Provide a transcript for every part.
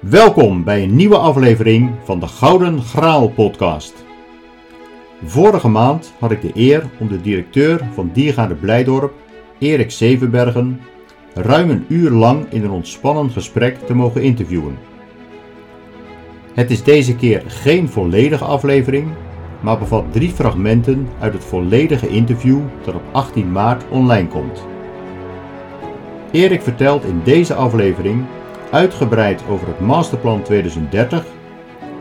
Welkom bij een nieuwe aflevering van de Gouden Graal podcast. Vorige maand had ik de eer om de directeur van Diergaarde Blijdorp, Erik Zevenbergen, ruim een uur lang in een ontspannen gesprek te mogen interviewen. Het is deze keer geen volledige aflevering, maar bevat drie fragmenten uit het volledige interview dat op 18 maart online komt. Erik vertelt in deze aflevering uitgebreid over het Masterplan 2030,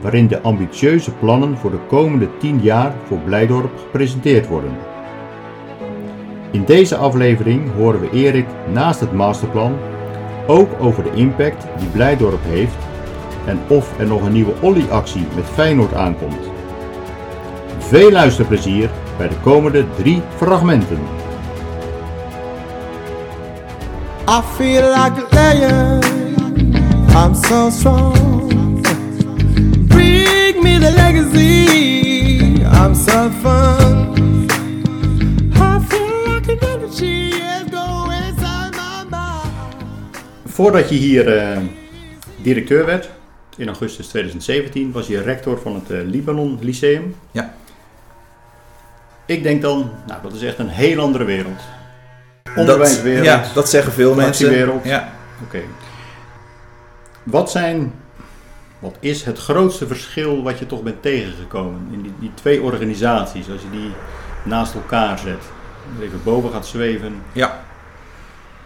waarin de ambitieuze plannen voor de komende 10 jaar voor Blijdorp gepresenteerd worden. In deze aflevering horen we Erik naast het masterplan ook over de impact die Blijdorp heeft en of er nog een nieuwe Olly-actie met Feyenoord aankomt. Veel luisterplezier bij de komende drie fragmenten. I. I'm so strong. Bring me the legacy. I'm so fun. I feel like an energy is going inside my mind. Voordat je hier eh, directeur werd, in augustus 2017, was je rector van het eh, Libanon Lyceum. Ja. Ik denk dan, nou dat is echt een heel andere wereld. Onderwijswereld. Dat, ja, dat zeggen veel mensen. Ja. Oké. Wat zijn, wat is het grootste verschil wat je toch bent tegengekomen in die, die twee organisaties, als je die naast elkaar zet? Even boven gaat zweven. ja.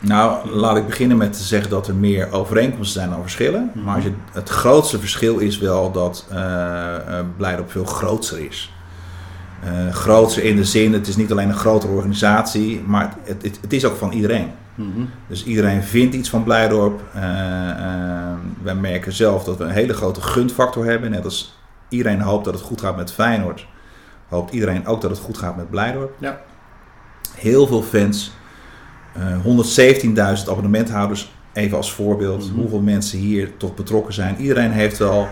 Nou, laat ik beginnen met te zeggen dat er meer overeenkomsten zijn dan verschillen. Mhm. Maar als je, het grootste verschil is wel dat eh, Blijdorp veel groter is. Eh grootser in de zin, het is niet alleen een grotere organisatie, maar het, het, het is ook van iedereen. Mhm. Dus iedereen vindt iets van Blijdorp. Eh, eh, wij merken zelf dat we een hele grote gunfactor hebben. Net als iedereen hoopt dat het goed gaat met Feyenoord, hoopt iedereen ook dat het goed gaat met Blijdorp. Ja. Heel veel fans. eh 117.000 abonnementhouders, even als voorbeeld. Mhm. Hoeveel mensen hier toch betrokken zijn. Iedereen heeft wel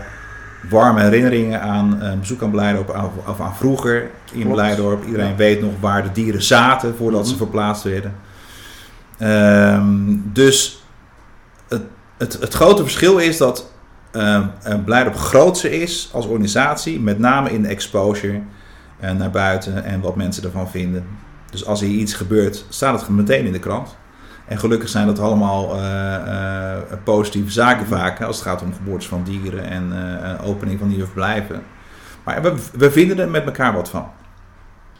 warme herinneringen aan een bezoek aan Blijdorp of aan vroeger in Klopt. Blijdorp. Iedereen Ja. weet nog waar de dieren zaten voordat ze Mhm. verplaatst werden. Ehm, dus het, het, het grote verschil is dat ehm eh, Blijdorp grootser is als organisatie, met name in de exposure eh, naar buiten en wat mensen ervan vinden. Dus als er hier iets gebeurt, staat het meteen in de krant. En gelukkig zijn dat allemaal eh, eh, positieve zaken vaak, als het gaat om geboortes van dieren en opening van nieuwe verblijven. Maar we, we vinden er met elkaar wat van.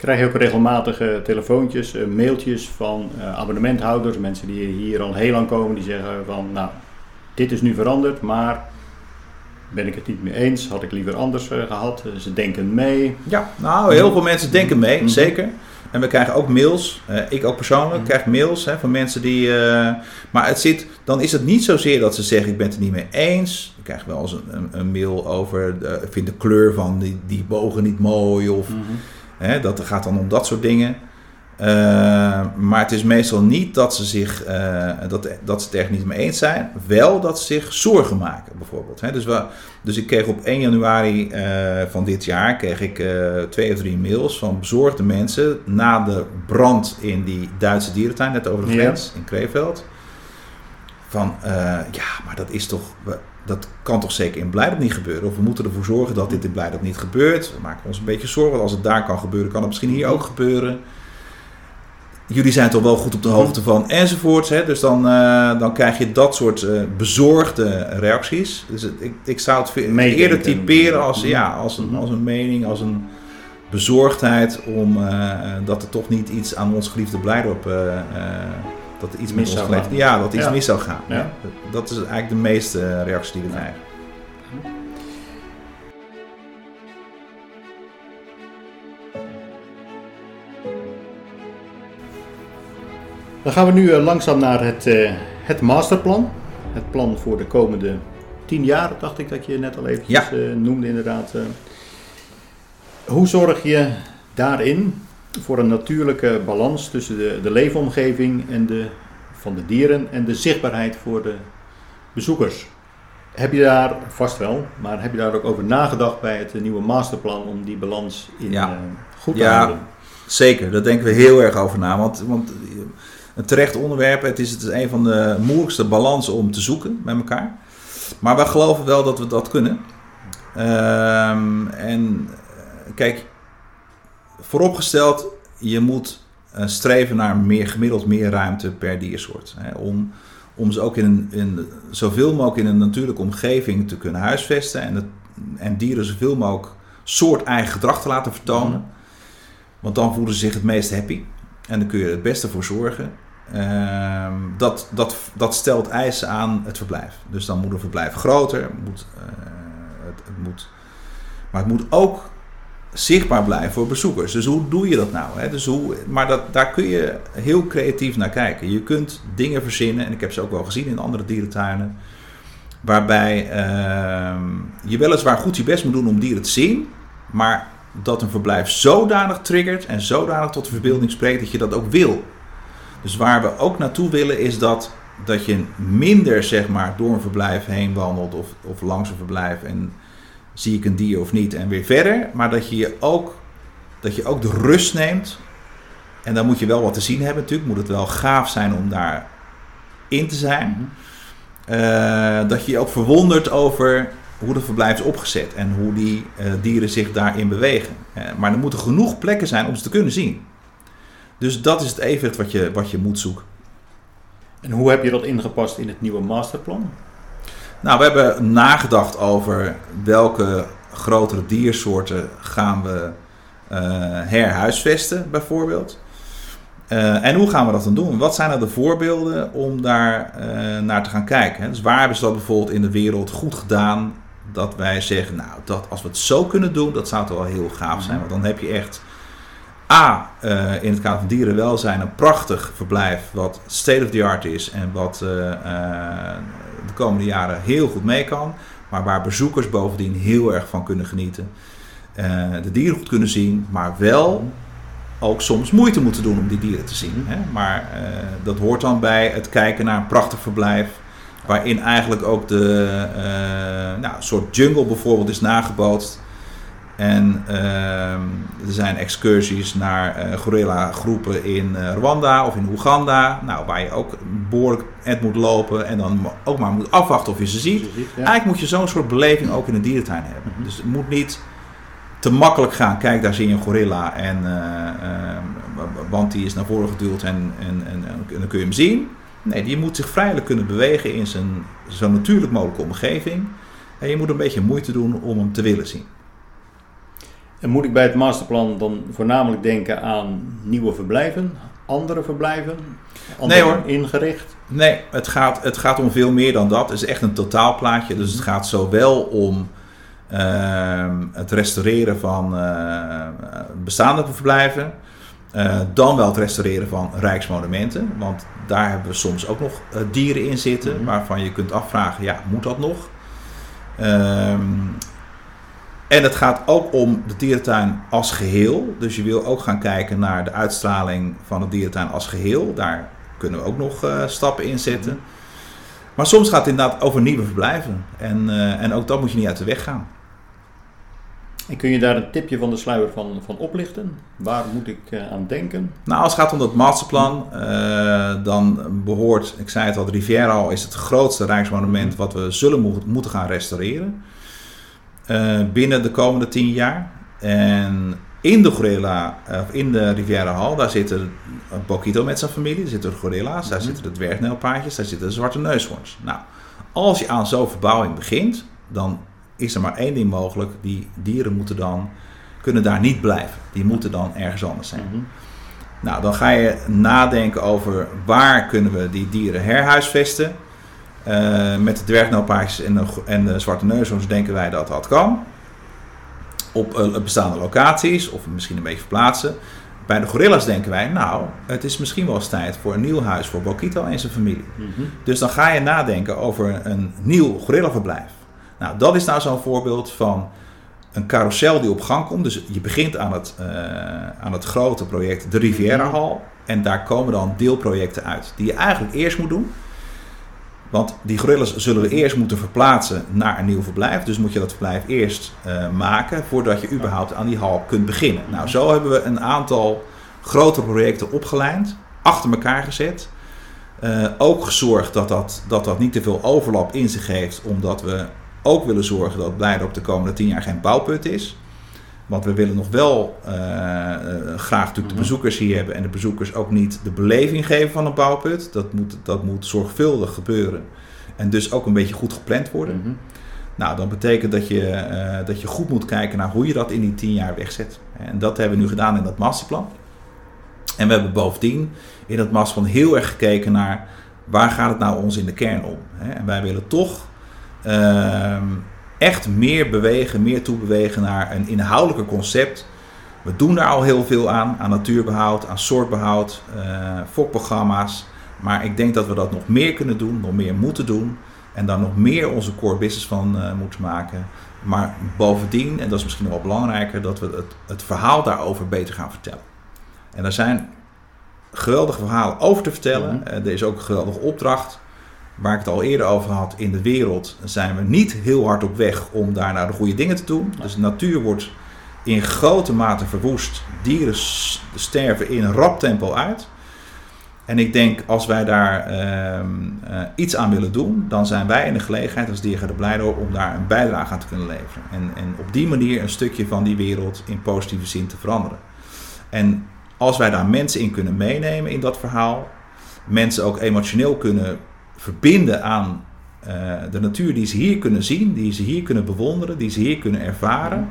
Krijg je ook regelmatig telefoontjes, eh, mailtjes van eh, abonnementhouders, mensen die hier al heel lang komen, die zeggen van, nou, dit is nu veranderd, maar ben ik het niet mee eens, had ik liever anders eh, gehad. Eh, ze denken mee. Ja, nou, heel veel mensen denken mee, Mhm. zeker. En we krijgen ook mails, ik ook persoonlijk, Mhm. krijg mails hè, van mensen die... maar het zit, dan is het niet zozeer dat ze zeggen, ik ben het er niet mee eens. Ik krijg wel eens een, een, een mail over, ik vind de kleur van die, die bogen niet mooi. Of, hè, dat gaat dan om dat soort dingen. Eh, maar het is meestal niet dat ze, zich, eh, dat, dat ze het er niet mee eens zijn. Wel dat ze zich zorgen maken, bijvoorbeeld. Hè. Dus, we, dus ik kreeg op 1 januari eh, van dit jaar kreeg ik, twee of drie mails van bezorgde mensen na de brand in die Duitse dierentuin, net over de Ja. grens in Kreeveld. Van ja, maar dat is toch. Dat kan toch zeker in Blijdorp niet gebeuren? Of we moeten ervoor zorgen dat dit in Blijdorp niet gebeurt. We maken ons een beetje zorgen. Want als het daar kan gebeuren, kan het misschien hier ook gebeuren. Jullie zijn toch wel goed op de hoogte van enzovoorts. Hè? Dus dan, eh, dan krijg je dat soort eh, bezorgde reacties. Dus het- ik, ik zou het Meedenken. eerder typeren als, Mhm. ja, als, een, Mhm. als een mening, als een bezorgdheid. Om eh, dat er toch niet iets aan ons geliefde Blijdorp... dat er iets Mis zou gaan. Ja, dat iets Ja. mis zou gaan. Ja. Dat, is eigenlijk de meeste eh, reactie die we krijgen. Dan gaan we nu eh, langzaam naar het, eh, het masterplan. Het plan voor de komende tien jaar, dacht ik dat je net al eventjes Ja. eh, noemde inderdaad. eh. Hoe zorg je daarin voor een natuurlijke balans tussen de, de leefomgeving en de, van de dieren en de zichtbaarheid voor de bezoekers? Heb je daar, vast wel, maar heb je daar ook over nagedacht bij het nieuwe masterplan om die balans in Ja. eh, goed te Ja. houden? Zeker, daar denken we heel erg over na. Want, want een terecht onderwerp, het is, het is een van de moeilijkste balansen om te zoeken met elkaar. Maar wij geloven wel dat we dat kunnen. Ehm, en eh, kijk, vooropgesteld, je moet eh, streven naar meer, gemiddeld meer ruimte per diersoort. Hè, om, om ze ook in, in zoveel mogelijk in een natuurlijke omgeving te kunnen huisvesten. En, het, en dieren zoveel mogelijk soort eigen gedrag te laten vertonen. Want dan voelen ze zich het meest happy. En dan kun je er het beste voor zorgen. Ehm, dat, dat, dat stelt eisen aan het verblijf. Dus dan moet een verblijf groter. Moet, eh, het, het moet, maar het moet ook zichtbaar blijven voor bezoekers. Dus hoe doe je dat nou? Hè? Dus hoe, maar dat, daar kun je heel creatief naar kijken. Je kunt dingen verzinnen, en ik heb ze ook wel gezien in andere dierentuinen, waarbij ehm, je weliswaar goed je best moet doen om dieren te zien, maar dat een verblijf zodanig triggert en zodanig tot de verbeelding spreekt dat je dat ook wil. Dus waar we ook naartoe willen is dat, dat je minder zeg maar, door een verblijf heen wandelt of, of langs een verblijf en zie ik een dier of niet en weer verder. Maar dat je ook, dat je ook de rust neemt. En dan moet je wel wat te zien hebben natuurlijk. Moet het wel gaaf zijn om daar in te zijn. Uh, dat je je ook verwondert over hoe de verblijf is opgezet en hoe die uh, dieren zich daarin bewegen. Uh, maar er moeten genoeg plekken zijn om ze te kunnen zien. Dus dat is het evenwicht wat je, wat je moet zoeken. En hoe heb je dat ingepast in het nieuwe masterplan? Nou, we hebben nagedacht over welke grotere diersoorten gaan we uh, herhuisvesten, bijvoorbeeld. Uh, en hoe gaan we dat dan doen? Wat zijn er nou de voorbeelden om daar uh, naar te gaan kijken? Dus waar hebben ze dat bijvoorbeeld in de wereld goed gedaan? Dat wij zeggen, nou, dat, als we het zo kunnen doen, dat zou toch wel heel gaaf zijn. Want dan heb je echt A, uh, in het kader van dierenwelzijn, een prachtig verblijf wat state of the art is en wat de komende jaren heel goed mee kan. Maar waar bezoekers bovendien heel erg van kunnen genieten. Uh, de dieren goed kunnen zien, maar wel ook soms moeite moeten doen om die dieren te zien. Hè? Maar uh, dat hoort dan bij het kijken naar een prachtig verblijf. Waarin eigenlijk ook de uh, nou, soort jungle bijvoorbeeld is nagebootst. En uh, er zijn excursies naar uh, gorilla groepen in uh, Rwanda of in Oeganda. Nou, waar je ook behoorlijk het moet lopen en dan ook maar moet afwachten of je ze ziet. ziet ja. Eigenlijk moet je zo'n soort beleving ook in een dierentuin hebben. Mm -hmm. Dus het moet niet te makkelijk gaan. Kijk, daar zie je een gorilla en, want die is naar voren geduwd en, en, en, en, dan kun je hem zien. Nee, die moet zich vrijelijk kunnen bewegen in zijn zo natuurlijk mogelijke omgeving. En je moet een beetje moeite doen om hem te willen zien. En moet ik bij het masterplan dan voornamelijk denken aan nieuwe verblijven, andere verblijven, andere nee, hoor. ingericht? Nee, het gaat, het gaat om veel meer dan dat. Het is echt een totaalplaatje. Dus het gaat zowel om uh, het restaureren van uh, bestaande verblijven, uh, dan wel het restaureren van rijksmonumenten. Want daar hebben we soms ook nog dieren in zitten, mm-hmm. waarvan je kunt afvragen, ja, moet dat nog? Ehm, en het gaat ook om de dierentuin als geheel. Dus je wil ook gaan kijken naar de uitstraling van de dierentuin als geheel. Daar kunnen we ook nog uh, stappen in zetten. Maar soms gaat het inderdaad over nieuwe verblijven. En, uh, en ook dat moet je niet uit de weg gaan. En kun je daar een tipje van de sluier van, van oplichten? Waar moet ik uh, aan denken? Nou, als het gaat om dat masterplan, dan behoort, ik zei het al, de Riviera al is het grootste rijksmonument wat we zullen mo moeten gaan restaureren. Uh, binnen de komende tien jaar. En in de gorilla, of in de Riviera Hall, daar zit een Bokito met zijn familie, daar zitten gorilla's, daar mm -hmm. zitten de dwergnelpaardjes, daar zitten de zwarte neushoorns. Nou, als je aan zo'n verbouwing begint, dan is er maar één ding mogelijk. Die dieren moeten dan, kunnen daar niet blijven. Die moeten dan ergens anders zijn. Mm -hmm. Nou, dan ga je nadenken over waar kunnen we die dieren herhuisvesten. Uh, met de dwergnelpaardjes en de, en de zwarte neushoorns denken wij dat dat kan. Op uh, bestaande locaties of misschien een beetje verplaatsen. Bij de gorillas denken wij, nou, het is misschien wel eens tijd voor een nieuw huis voor Bokito en zijn familie. Mm -hmm. Dus dan ga je nadenken over een nieuw gorillaverblijf. Nou, dat is nou zo'n voorbeeld van een carousel die op gang komt. Dus je begint aan het, uh, aan het grote project, de Riviera Hall. En daar komen dan deelprojecten uit die je eigenlijk eerst moet doen. Want die gorillas zullen we eerst moeten verplaatsen naar een nieuw verblijf. Dus moet je dat verblijf eerst uh, maken voordat je überhaupt aan die hal kunt beginnen. Nou, zo hebben we een aantal grote projecten opgeleid, achter elkaar gezet. Eh, ook gezorgd dat dat, dat dat niet te veel overlap in zich heeft, omdat we ook willen zorgen dat Blijdorp de komende tien jaar geen bouwput is. Want we willen nog wel eh, eh, graag natuurlijk de Mhm. bezoekers hier hebben en de bezoekers ook niet de beleving geven van een bouwput. Dat moet, dat moet zorgvuldig gebeuren en dus ook een beetje goed gepland worden. Mhm. Nou, dat betekent dat je, eh, dat je goed moet kijken naar hoe je dat in die tien jaar wegzet. En dat hebben we nu gedaan in dat masterplan. En we hebben bovendien in dat masterplan heel erg gekeken naar waar gaat het nou ons in de kern om. hè? En wij willen toch ehm, echt meer bewegen, meer toebewegen naar een inhoudelijker concept. We doen daar al heel veel aan, aan natuurbehoud, aan soortbehoud, eh fokprogramma's. Maar ik denk dat we dat nog meer kunnen doen, nog meer moeten doen. En daar nog meer onze core business van eh, moeten maken. Maar bovendien, en dat is misschien nog wel belangrijker, dat we het, het verhaal daarover beter gaan vertellen. En er zijn geweldige verhalen over te vertellen. Mhm. Eh, er is ook een geweldige opdracht. Waar ik het al eerder over had, in de wereld zijn we niet heel hard op weg om daar de goede dingen te doen. Dus de natuur wordt in grote mate verwoest. Dieren sterven in een rap tempo uit. En ik denk, als wij daar ehm, eh, iets aan willen doen, dan zijn wij in de gelegenheid als Diergaarde Blijdorp om daar een bijdrage aan te kunnen leveren. En, en op die manier een stukje van die wereld in positieve zin te veranderen. En als wij daar mensen in kunnen meenemen in dat verhaal, mensen ook emotioneel kunnen verbinden aan eh, de natuur die ze hier kunnen zien, die ze hier kunnen bewonderen, die ze hier kunnen ervaren,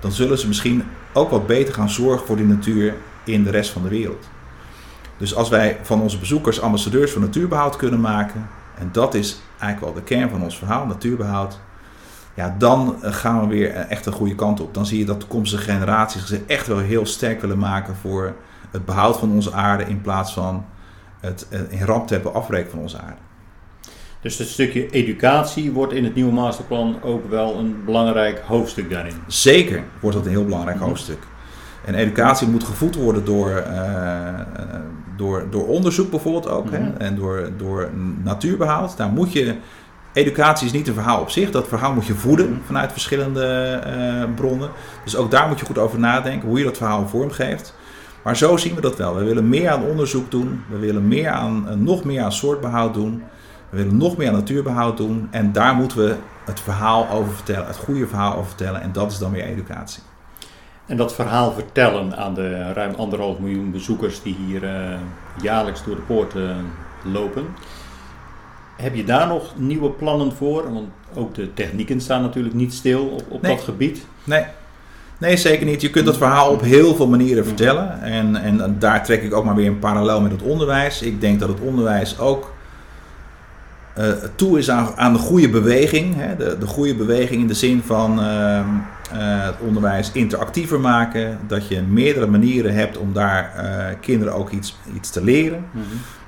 dan zullen ze misschien ook wat beter gaan zorgen voor die natuur in de rest van de wereld. Dus als wij van onze bezoekers ambassadeurs voor natuurbehoud kunnen maken, en dat is eigenlijk wel de kern van ons verhaal, natuurbehoud, ja, dan eh, gaan we weer eh, echt een goede kant op. Dan zie je dat toekomstige generaties zich echt wel heel sterk willen maken voor het behoud van onze aarde in plaats van het in ramtempo afbreken van onze aarde. Dus het stukje educatie wordt in het nieuwe masterplan ook wel een belangrijk hoofdstuk daarin. Zeker wordt dat een heel belangrijk Mhm. hoofdstuk. En educatie moet gevoed worden door, eh, eh, door, door onderzoek bijvoorbeeld ook. Mhm. hè? En door, door natuurbehoud. Daar moet je, educatie is niet een verhaal op zich. Dat verhaal moet je voeden Mhm. vanuit verschillende eh, bronnen. Dus ook daar moet je goed over nadenken hoe je dat verhaal vorm geeft. Maar zo zien we dat wel. We willen meer aan onderzoek doen. We willen meer aan, nog meer aan soortbehoud doen. We willen nog meer aan natuurbehoud doen. En daar moeten we het verhaal over vertellen. Het goede verhaal over vertellen. En dat is dan weer educatie. En dat verhaal vertellen aan de ruim anderhalf miljoen bezoekers die hier eh, jaarlijks door de poort eh, lopen. Heb je daar nog nieuwe plannen voor? Want ook de technieken staan natuurlijk niet stil op, op Nee. dat gebied. Nee. nee, zeker niet. Je kunt dat verhaal op heel veel manieren vertellen. En, en daar trek ik ook maar weer een parallel met het onderwijs. Ik denk dat het onderwijs ook eh, toe is aan, aan de goede beweging. Hè? De, de goede beweging in de zin van ehm, eh, het onderwijs interactiever maken. Dat je meerdere manieren hebt om daar eh, kinderen ook iets, iets te leren.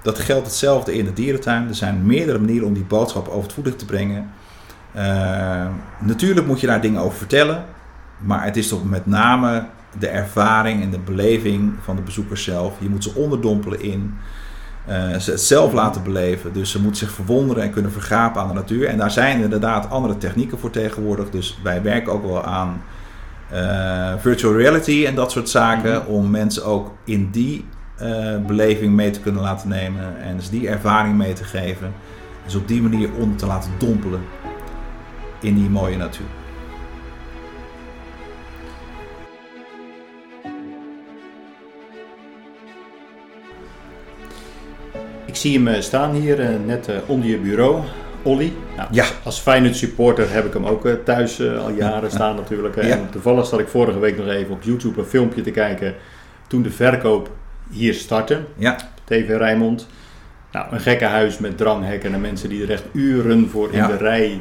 Dat geldt hetzelfde in de dierentuin. Er zijn meerdere manieren om die boodschap over het voetlicht te brengen. Natuurlijk moet je daar dingen over vertellen. Maar het is toch met name de ervaring en de beleving van de bezoekers zelf. Je moet ze onderdompelen in. Eh, ze het zelf laten beleven. Dus ze moeten zich verwonderen en kunnen vergapen aan de natuur. En daar zijn inderdaad andere technieken voor tegenwoordig. Dus wij werken ook wel aan eh, virtual reality en dat soort zaken. Mhm. Om mensen ook in die eh, beleving mee te kunnen laten nemen. En dus die ervaring mee te geven. Dus op die manier onder te laten dompelen in die mooie natuur. Ik zie hem eh, staan hier, eh, net eh, onder je bureau. Olly. Nou, Ja. Als Feyenoord supporter heb ik hem ook thuis al jaren staan natuurlijk. Ja. En toevallig zat ik vorige week nog even op YouTube een filmpje te kijken toen de verkoop hier startte. Ja, TV Rijnmond. Nou, een gekke huis met dranghekken en mensen die er echt uren voor in Ja. de rij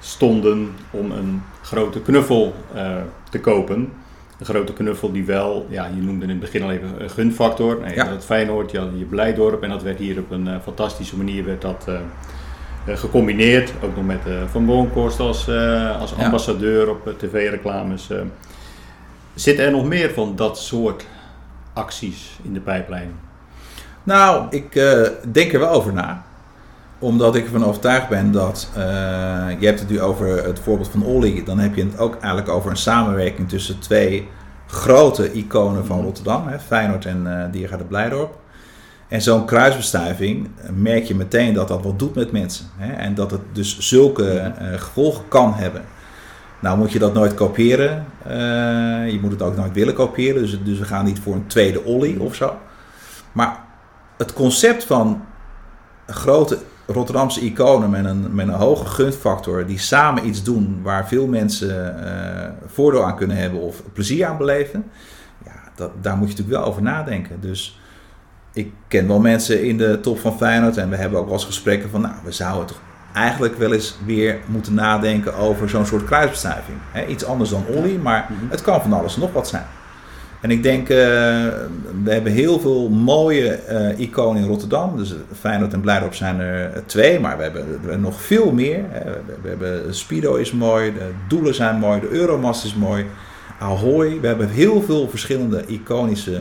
stonden om een grote knuffel te kopen. Een grote knuffel die wel, ja, je noemde in het begin al even een gunfactor. Nee, Ja. Dat Feyenoord, je, had je Blijdorp en dat werd hier op een eh, fantastische manier werd dat, eh, eh, gecombineerd. Ook nog met Van Bronckhorst als, als Ja. ambassadeur op tv-reclames. Zitten er nog meer van dat soort acties in de pijplijn? Nou, ik denk er wel over na. Omdat ik ervan overtuigd ben dat. eh, je hebt het nu over het voorbeeld van Olly. Dan heb je het ook eigenlijk over een samenwerking tussen twee grote iconen van Mhm. Rotterdam: hè, Feyenoord en eh Diergaarde Blijdorp. En zo'n kruisbestuiving eh, merk je meteen dat dat wat doet met mensen. Hè? En dat het dus zulke eh, gevolgen kan hebben. Nou moet je dat nooit kopiëren. Je moet het ook nooit willen kopiëren. Dus, dus we gaan niet voor een tweede ollie of zo. Maar het concept van grote Rotterdamse iconen met een, met een hoge gunfactor... die samen iets doen waar veel mensen voordeel aan kunnen hebben of plezier aan beleven... Ja, dat, daar moet je natuurlijk wel over nadenken. Dus ik ken wel mensen in de top van Feyenoord en we hebben ook wel eens gesprekken van, nou, we zouden toch eigenlijk wel eens weer moeten nadenken over zo'n soort kruisbestuiving. iets anders dan Olly, maar mhm. het kan van alles nog wat zijn. En ik denk, uh, we hebben heel veel mooie uh, iconen in Rotterdam. Dus Feyenoord en Blijdorp zijn er twee, maar we hebben, nog veel meer. We, hebben Spido is mooi, de Doelen zijn mooi, de Euromast is mooi, Ahoy. We hebben heel veel verschillende iconische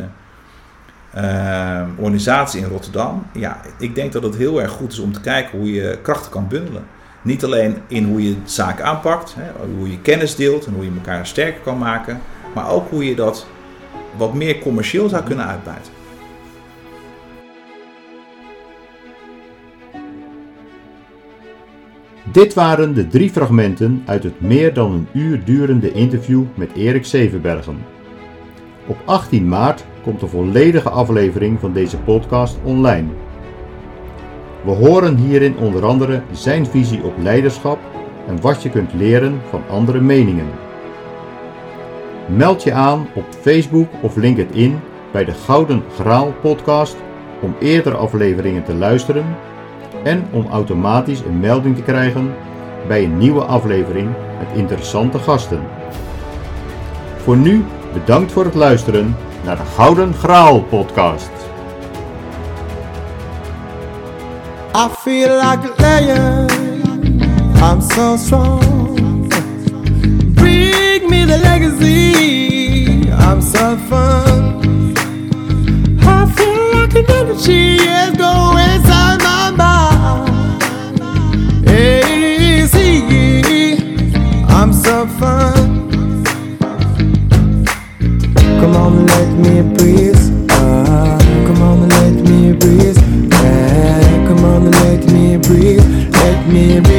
uh, organisatie in Rotterdam. Ja, ik denk dat het heel erg goed is om te kijken hoe je krachten kan bundelen. Niet alleen in hoe je zaken aanpakt, hè, hoe je kennis deelt en hoe je elkaar sterker kan maken, maar ook hoe je dat wat meer commercieel zou kunnen uitbuiten. Dit waren de drie fragmenten uit het meer dan een uur durende interview met Erik Zevenbergen. Op 18 maart komt de volledige aflevering van deze podcast online. We horen hierin onder andere zijn visie op leiderschap en wat je kunt leren van andere meningen. Meld je aan op Facebook of LinkedIn bij de Gouden Graal podcast om eerdere afleveringen te luisteren en om automatisch een melding te krijgen bij een nieuwe aflevering met interessante gasten. Voor nu bedankt voor het luisteren naar de Gouden Graal podcast. I feel like a lion. I'm so strong. me the legacy I'm suffering. I feel like an energy is going inside my mind. Hey, see, I'm suffering. Come on, let me breathe. Ah, come on, let me breathe. Ah, come on, let me breathe. Let me breathe.